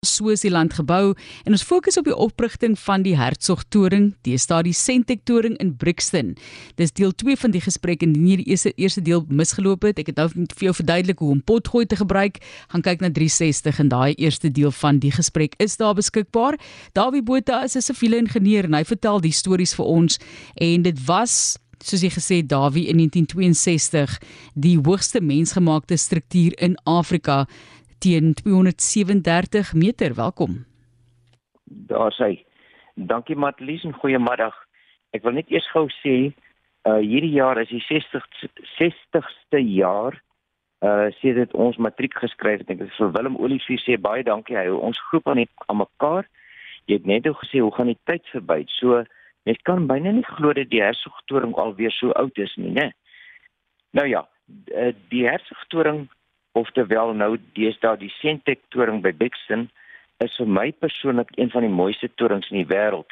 so is die land gebou en ons fokus op die oprigting van die Hertzogtoring, die stadie Sentektoring in Brixton. Dis deel 2 van die gesprek en nie die eerste eerste deel misgeloop het. Ek het nou vir jou verduidelik hoe om potgooi te gebruik. Gaan kyk na 360 en daai eerste deel van die gesprek is daar beskikbaar. Dawie Botha is 'n siviele ingenieur en hy vertel die stories vir ons en dit was soos jy gesê Dawie in 1962 die hoogste mensgemaakte struktuur in Afrika teen 237 meter. Welkom. Daar sê. Dankie Matlies en goeiemiddag. Ek wil net eers gou sê, uh hierdie jaar is die 60 60ste jaar uh sedert ons matriek geskryf het. Ek wil vir Willem Olivier sê baie dankie. Hy hou ons groep aan net aan mekaar. Jy het net gesê hoe gaan die tyd verby? So mens kan byna nie glo dat die Hertsgtoring alweer so oud is nie, né? Nou ja, uh, die Hertsgtoring oftewel nou deesdae die Sentek toring by Bixton is vir my persoonlik een van die mooiste torings in die wêreld.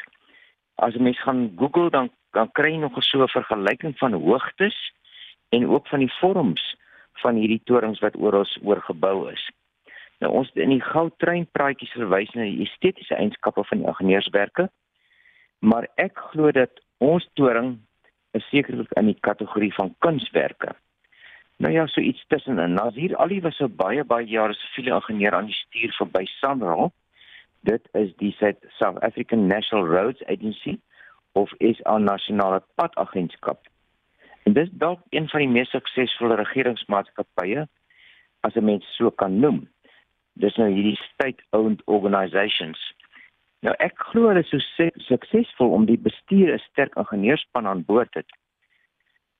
As jy mens gaan Google dan dan kry jy nog so 'n vergelyking van hoogtes en ook van die vorms van hierdie torings wat oral oor gebou is. Nou ons in die goudtrein praatjies verwys na die estetiese eienskappe van die ingenieurswerke, maar ek glo dat ons toring is sekerlik in die kategorie van kunswerke. Nou ja, so iets tussenin. Nazir Ali was so baie baie jare siviele ingenieur aan die stuur vir by SANRAL. Dit is die South African National Roads Agency of 'n nasionale padagentskap. En dis dalk een van die mees suksesvolle regeringsmaatskappye as 'n mens so kan noem. Dis nou hierdie state-owned organisations. Nou ek glo hulle is so suksesvol om die bestuur 'n sterk ingenieurspan aan boord het.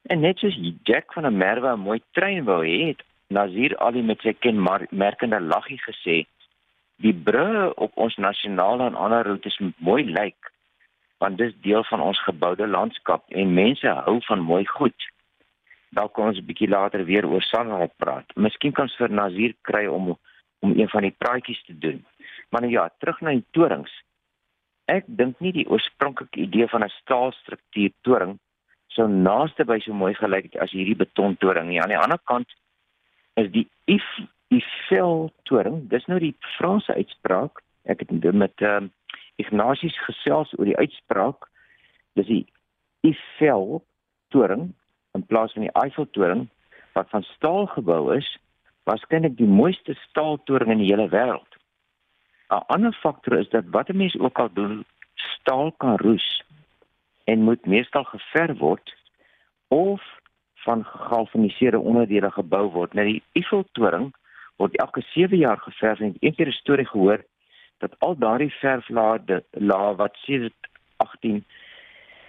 En net soos Jack van der Merwe 'n mooi trein wou hê, het Nazir Ali met sy kenmerkende laggie gesê: "Die brûe op ons nasionale en ander roetes moet mooi lyk, want dis deel van ons geboude landskap en mense hou van mooi goed." Dalk kan ons 'n bietjie later weer oor Sanral praat. Miskien kan ons vir Nazir kry om om een van die praatjies te doen. Maar nou ja, terug na die torings. Ek dink nie die oorspronklike idee van 'n staalstruktuur toring so naaste by so mooi gelyk as hierdie betontoring nie. Aan die ander kant is die if Eiffel toring, dis nou die Franse uitspraak. Ek het dit met ehm um, Ignatius gesels oor die uitspraak. Dis die Eiffel toring in plaas van die Eiffel toring wat van staal gebou is, waarskynlik die mooiste staaltoring in die hele wêreld. 'n Ander faktor is dat wat 'n mens ook al doen, staal kan roes en moet meestal geverf word of van gegalvaniseerde onderdele gebou word. Nou die Eiffeltoring word elke 7 jaar geverf en een keer 'n storie gehoor dat al daardie verflade la wat sedert 18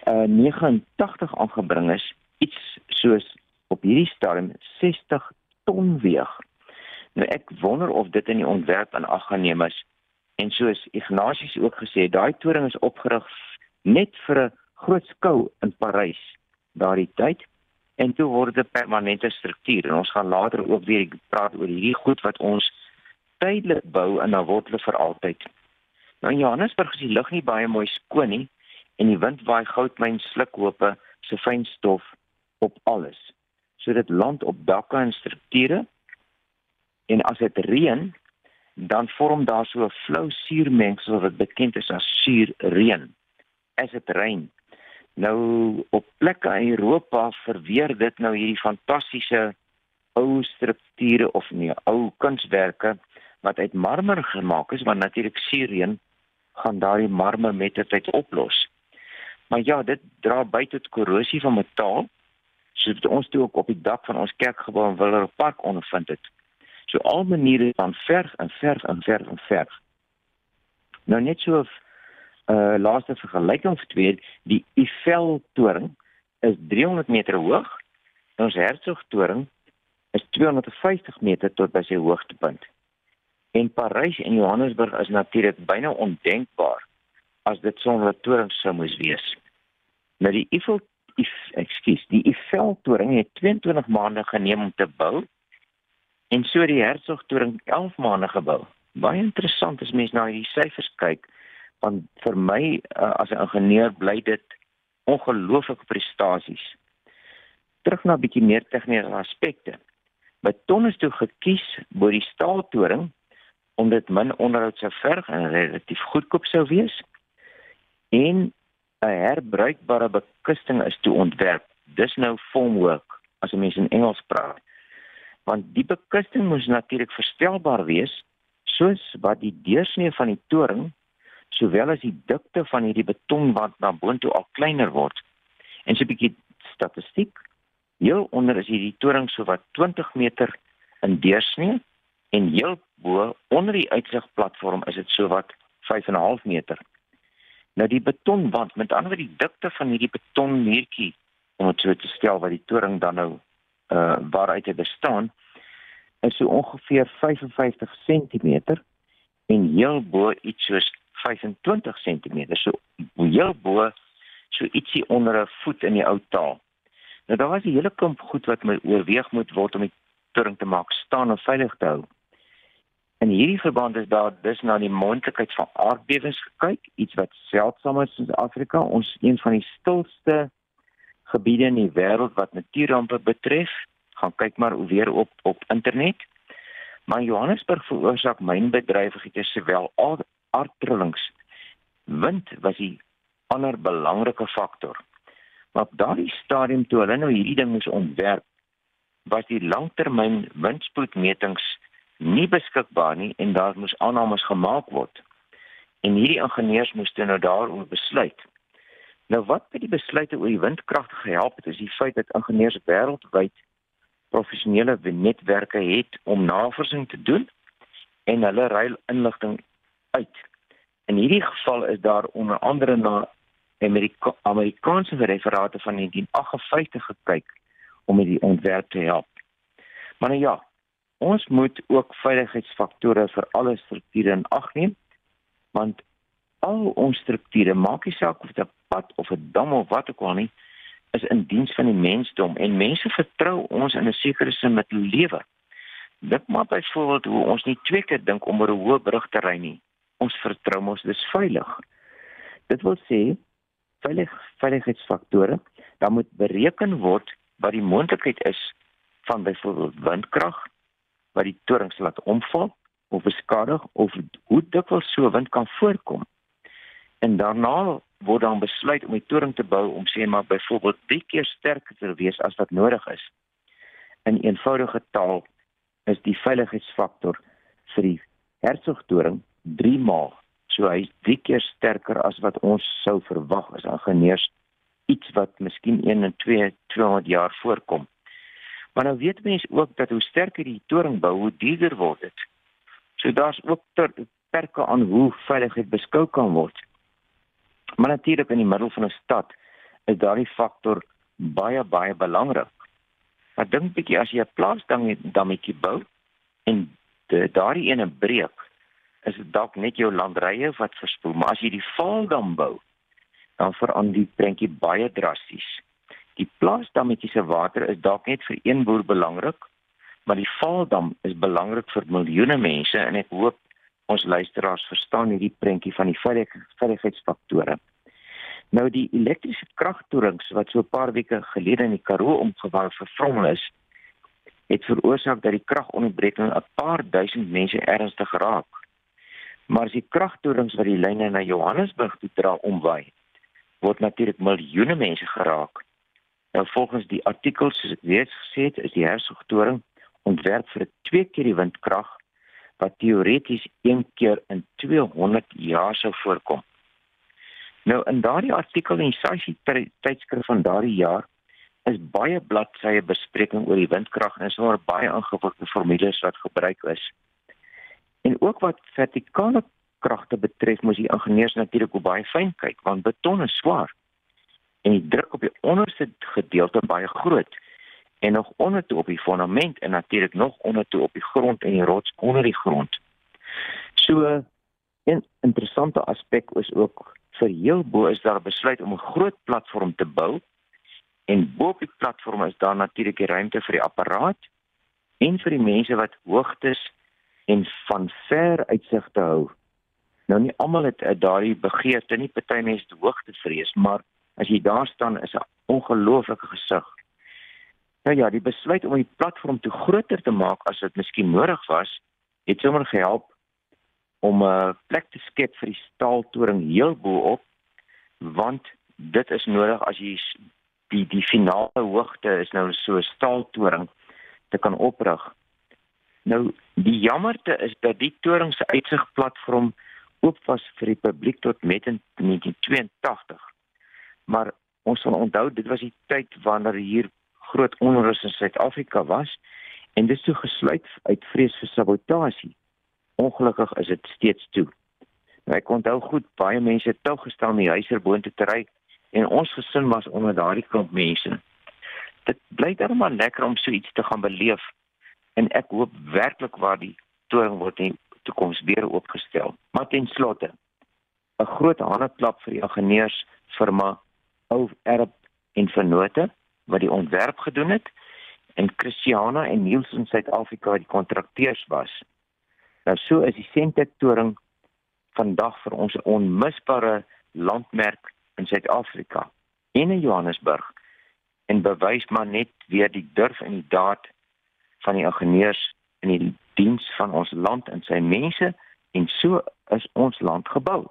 uh 89 aangebring is, iets soos op hierdie stadium 60 ton weeg. Nou ek wonder of dit in die ontwerp aan ag geneem is. En soos Ignatius ook gesê het, daai toring is opgerig net vir 'n groot skou in Parys daardie tyd en toe word dit 'n permanente struktuur en ons gaan later ook weer praat oor hierdie goed wat ons tydelik bou en dan word hulle vir altyd. Nou in Johannesburg is die lug nie baie mooi skoon nie en die wind waai goudmyn slukhope se fyn stof op alles. So dit land op dakke en strukture en as dit reën dan vorm daar so 'n flou suurmengsel wat bekend is as suurreën. As dit reën Nou op plekke in Europa verweer dit nou hierdie fantastiese ou strukture of nee, ou kunswerke wat uit marmer gemaak is, want natuurlik suureen gaan daardie marmer met die tyd oplos. Maar ja, dit dra by tot korrosie van metaal. So dit ons toe ook op die dak van ons kerkgebou in Willer Park ondervind het. So al maniere van verf en verf en verf en verf. Nou net so uh laaste vergelyking vir twee die Eiffel toring is 300 meter hoog en ons Herzog toring is 250 meter tot by sy hoogtepunt. En Parys en Johannesburg is natuurlik byna ondenkbaar as dit sonder torings sou moes wees. Nou die Eiffel ekskuus, die Eiffel toring het 22 maande geneem om te bou en so die Herzog toring 11 maande gebou. Baie interessant as mens na hierdie syfers kyk want vir my uh, as 'n ingenieur bly dit ongelooflike prestasies. Terug na 'n bietjie meer tegniese aspekte. Beton is toe gekies bo die staaltoring omdat min onderhoud sou verg en relatief goedkoop sou wees en 'n herbruikbare bekusting is toe ontwerp. Dis nou formwork as 'n mens in Engels praat. Want die bekusting moet natuurlik verstelbaar wees soos wat die deursnee van die toring sowel as die dikte van hierdie betonwand na boontoe al kleiner word. En so 'n bietjie statistiek. Heel onder is hierdie toring so wat 20 meter in deursnee en heel bo onder die uitsigplatform is dit so wat 5.5 meter. Nou die betonwand, met ander woorde die dikte van hierdie betonmuurtjie om dit so te stel wat die toring dan nou uh waaruit hy bestaan is so ongeveer 55 cm en heel bo iets soos 25 cm. So heel bo so ietsie onder 'n voet in die ou taal. Nou daar was 'n hele klomp goed wat my oorweeg moet word om die toring te maak staan en veilig te hou. In hierdie verband is daar dus na die moontlikheid van aardbewings gekyk, iets wat seldsaam is in Suid-Afrika. Ons een van die stilste gebiede in die wêreld wat natuurrampe betref. Gaan kyk maar weer op op internet. Maar Johannesburg veroorsaak mynbedrywighede sowel aardtrillings. Wind was die ander belangrike faktor. Maar op daardie stadium toe hulle nou hierdie ding moes ontwerp, was die langtermyn windspoedmetings nie beskikbaar nie en daar moes aannames gemaak word. En hierdie ingenieurs moes toe nou daaroor besluit. Nou wat by die besluite oor die windkrag gehelp het, is die feit dat ingenieurs wêreldwyd professionele netwerke het om navorsing te doen en hulle ruil inligting uit. In hierdie geval is daar onder andere na Amerika Amerikaanse referate van 1958 gekyk om met die ontwerp te help. Maar nou ja, ons moet ook veiligheidsfaktore vir alle strukture in ag neem want al ons strukture maak nie saak of dit 'n pad of 'n dam of wat ook al nie is in diens van die mensdom en mense vertrou ons in 'n sekere sin met lewe. Dit maak byvoorbeeld hoe ons nie twee keer dink om oor 'n hoë brug te ry nie. Ons vertrou ons dis veilig. Dit wil sê veilig veiligheidsfaktore, dan moet bereken word wat die moontlikheid is van byvoorbeeld windkrag wat die torings laat omval of beskadig of hoe dikwels so wind kan voorkom. En daarna word dan besluit om die toring te bou om sê maar byvoorbeeld 3 keer sterker te wees as wat nodig is. In eenvoudige taal is die veiligheidsfaktor vir die Hertzogtoring 3 maal. So hy is 3 keer sterker as wat ons sou verwag as ingenieurs iets wat miskien 1 en 2 200 jaar voorkom. Maar nou weet mense ook dat hoe sterker die toring bou, hoe duurder word dit. So daar's ook perke aan hoe veiligheid beskou kan word. Maar natuurlik in die middel van 'n stad is daardie faktor baie baie belangrik. Maar dink bietjie as jy 'n plaasdammetjie bou en daardie ene breek, is dit dalk net jou landrye wat verspoel, maar as jy die vaaldam bou, dan verander die prentjie baie drasties. Die plaasdammetjie se water is dalk net vir een boer belangrik, maar die vaaldam is belangrik vir miljoene mense en ek hoop ons luisteraars verstaan hierdie prentjie van die veiligheidsfaktore. Nou die elektriese kragtorings wat so 'n paar weke gelede in die Karoo omgewal vervrommel is, het veroorsaak dat die kragonderbreking 'n paar duisend mense ernstig geraak. Maar as die kragtorings wat die lyne na Johannesburg toe dra omwaai, word natuurlik miljoene mense geraak. Nou volgens die artikels soos ek reeds gesê het, is die Hertsgtoring ontwerp vir 'n twee keer die windkrag wat teoreties een keer in 200 jaar sou voorkom. Nou in daardie artikel in Sashi tydskrif van daardie jaar is baie bladsye bespreking oor die windkrag en is daar baie ingewikkelde formules wat gebruik is. En ook wat vertikale kragte betref, moet die ingenieurs natuurlik op baie fyn kyk want beton is swaar. En die druk op die onderste gedeelte baie groot. En nog onder toe op die fondament en natuurlik nog onder toe op die grond en die rots onder die grond. So 'n interessante aspek is ook vir heel bo is daar besluit om 'n groot platform te bou. En bo op die platform is daar natuurlik die ruimte vir die apparaat en vir die mense wat hoogtes en van ver uitsig te hou. Nou nie almal het uh, daardie begeerte nie, party mense het hoogte vrees, maar as jy daar staan is 'n ongelooflike gesig. Nou ja, die besluit om die platform te groter te maak as dit miskien nodig was, het sommer gehelp om 'n plek te skep vir die staaltoring heel bo op want dit is nodig as jy die die finale hoogte is nou so 'n staaltoring te kan oprig. Nou die jammerte is dat die toring se uitsigplatform oop was vir die publiek tot met in 1982. Maar ons sal onthou dit was die tyd wanneer hier groot onrus in Suid-Afrika was en dit sou gesluit uit vrees vir sabotasie. Ongelukkig is dit steeds toe. Nou, ek onthou goed baie mense het tou gestaan om die huiser boontoe te ry en ons gesin was onder daardie klomp mense. Dit bly dan maar lekker om so iets te gaan beleef en ek hoop werklik waar die toring word in toekoms weer oopgestel. Maar ten slotte 'n groot handeklap vir die ingenieurs firma Ou Erb en Vennote wat die ontwerp gedoen het en Christiana en Niels in Suid-Afrika die kontrakteurs was. Nou so is die Sentech toring vandag vir ons 'n onmisbare landmerk in Suid-Afrika en in Johannesburg en bewys maar net weer die durf en die daad van die ingenieurs in die diens van ons land en sy mense en so is ons land gebou.